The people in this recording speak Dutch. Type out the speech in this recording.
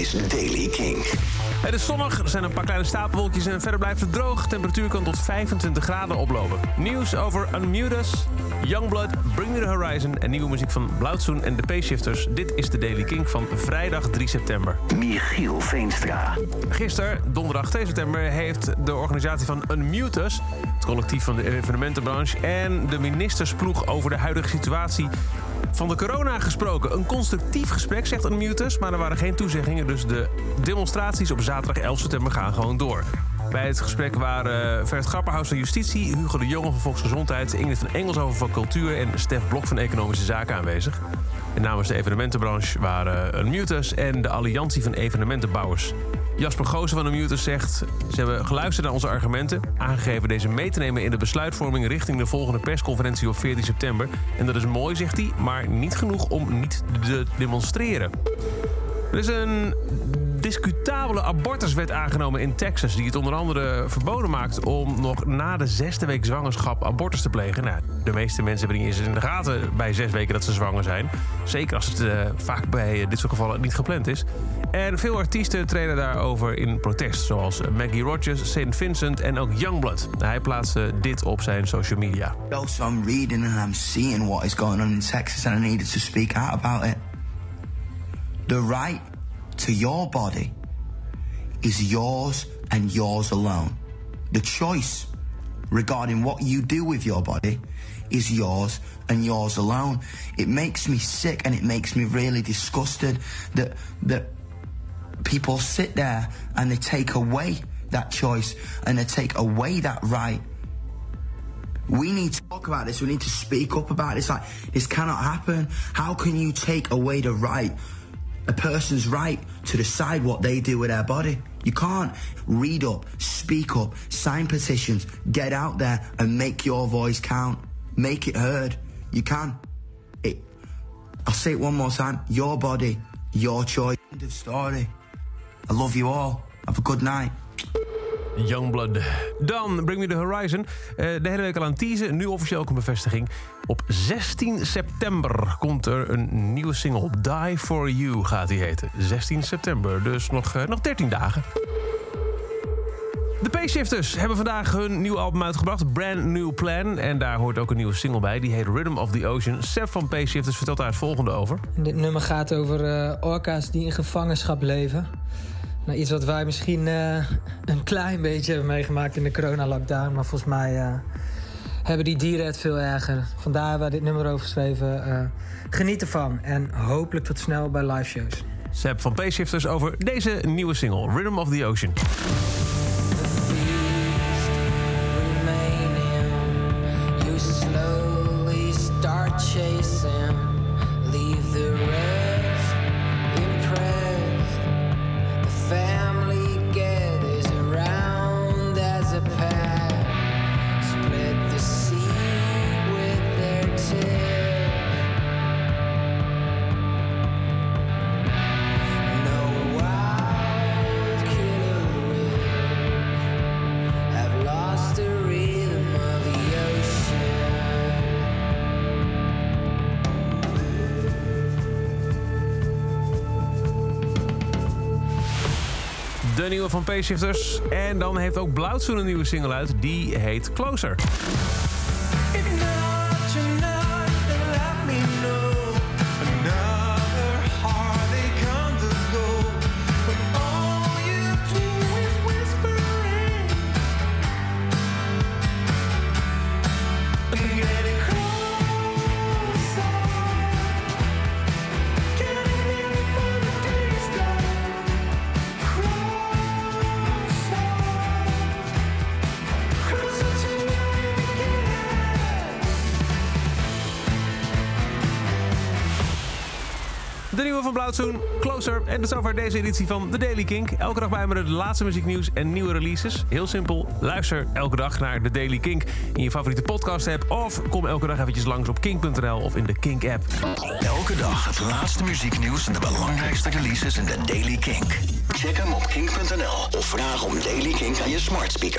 is Daily King. Het is zonnig, er zijn een paar kleine stapelwolkjes en verder blijft het droog. Temperatuur kan tot 25 graden oplopen. Nieuws over Unmute Us, Youngblood, Bring Me The Horizon... en nieuwe muziek van Blauwtsoen en de P-Shifters. Dit is de Daily King van vrijdag 3 september. Michiel Veenstra. Gisteren, donderdag 2 september, heeft de organisatie van Unmute Us... het collectief van de evenementenbranche... en de ministersploeg over de huidige situatie van de corona gesproken. Een constructief gesprek, zegt Unmute Us, maar er waren geen toezeggingen... dus de demonstraties op zaterdag 11 september gaan gewoon door. Bij het gesprek waren Vert Grapperhaus van Justitie... Hugo de Jonge van Volksgezondheid... Ingrid van Engelshoven van Cultuur... en Stef Blok van Economische Zaken aanwezig. En namens de evenementenbranche waren Unmutus en de Alliantie van Evenementenbouwers. Jasper Goosen van Unmutus zegt... ze hebben geluisterd naar onze argumenten... aangegeven deze mee te nemen in de besluitvorming... richting de volgende persconferentie op 14 september. En dat is mooi, zegt hij, maar niet genoeg om niet te demonstreren. Er is een discutabele abortuswet aangenomen in Texas... die het onder andere verboden maakt om nog na de zesde week zwangerschap abortus te plegen. Nou, de meeste mensen hebben niet eens in de gaten bij zes weken dat ze zwanger zijn. Zeker als het uh, vaak bij dit soort gevallen niet gepland is. En veel artiesten treden daarover in protest. Zoals Maggie Rogers, St. Vincent en ook Youngblood. Hij plaatste dit op zijn social media. So I'm reading and I'm seeing what is going on in Texas and I needed to speak out about it. The right to your body is yours and yours alone. The choice regarding what you do with your body is yours and yours alone. It makes me sick and it makes me really disgusted that that people sit there and they take away that choice and they take away that right. We need to talk about this. We need to speak up about this. Like this cannot happen. How can you take away the right a person's right to decide what they do with their body. You can't read up, speak up, sign petitions, get out there and make your voice count. Make it heard. You can. It, I'll say it one more time. Your body, your choice. End of story. I love you all. Have a good night. Youngblood. Dan Bring Me The Horizon. Uh, de hele week al aan teasen. Nu officieel ook een bevestiging. Op 16 september komt er een nieuwe single. Die For You gaat die heten. 16 september, dus nog, uh, nog 13 dagen. De P-Shifters hebben vandaag hun nieuwe album uitgebracht. Brand New Plan. En daar hoort ook een nieuwe single bij. Die heet Rhythm of the Ocean. Seb van P-Shifters vertelt daar het volgende over. Dit nummer gaat over uh, orka's die in gevangenschap leven. Nou, iets wat wij misschien uh, een klein beetje hebben meegemaakt in de corona-lockdown. Maar volgens mij uh, hebben die dieren het veel erger. Vandaar we dit nummer over geschreven. Uh, geniet ervan en hopelijk tot snel bij live shows. Seb van P-Shifters over deze nieuwe single, Rhythm of the Ocean. De nieuwe van P-Shifters. En dan heeft ook Blauwtsoen een nieuwe single uit. Die heet Closer. De nieuwe van Blauwtsoen, Closer. En dat is over deze editie van The Daily Kink. Elke dag bij me de laatste muzieknieuws en nieuwe releases. Heel simpel, luister elke dag naar The Daily Kink in je favoriete podcast app. Of kom elke dag eventjes langs op kink.nl of in de Kink app. Elke dag het laatste muzieknieuws en de belangrijkste releases in The Daily Kink. Check hem op kink.nl of vraag om Daily Kink aan je smart speaker.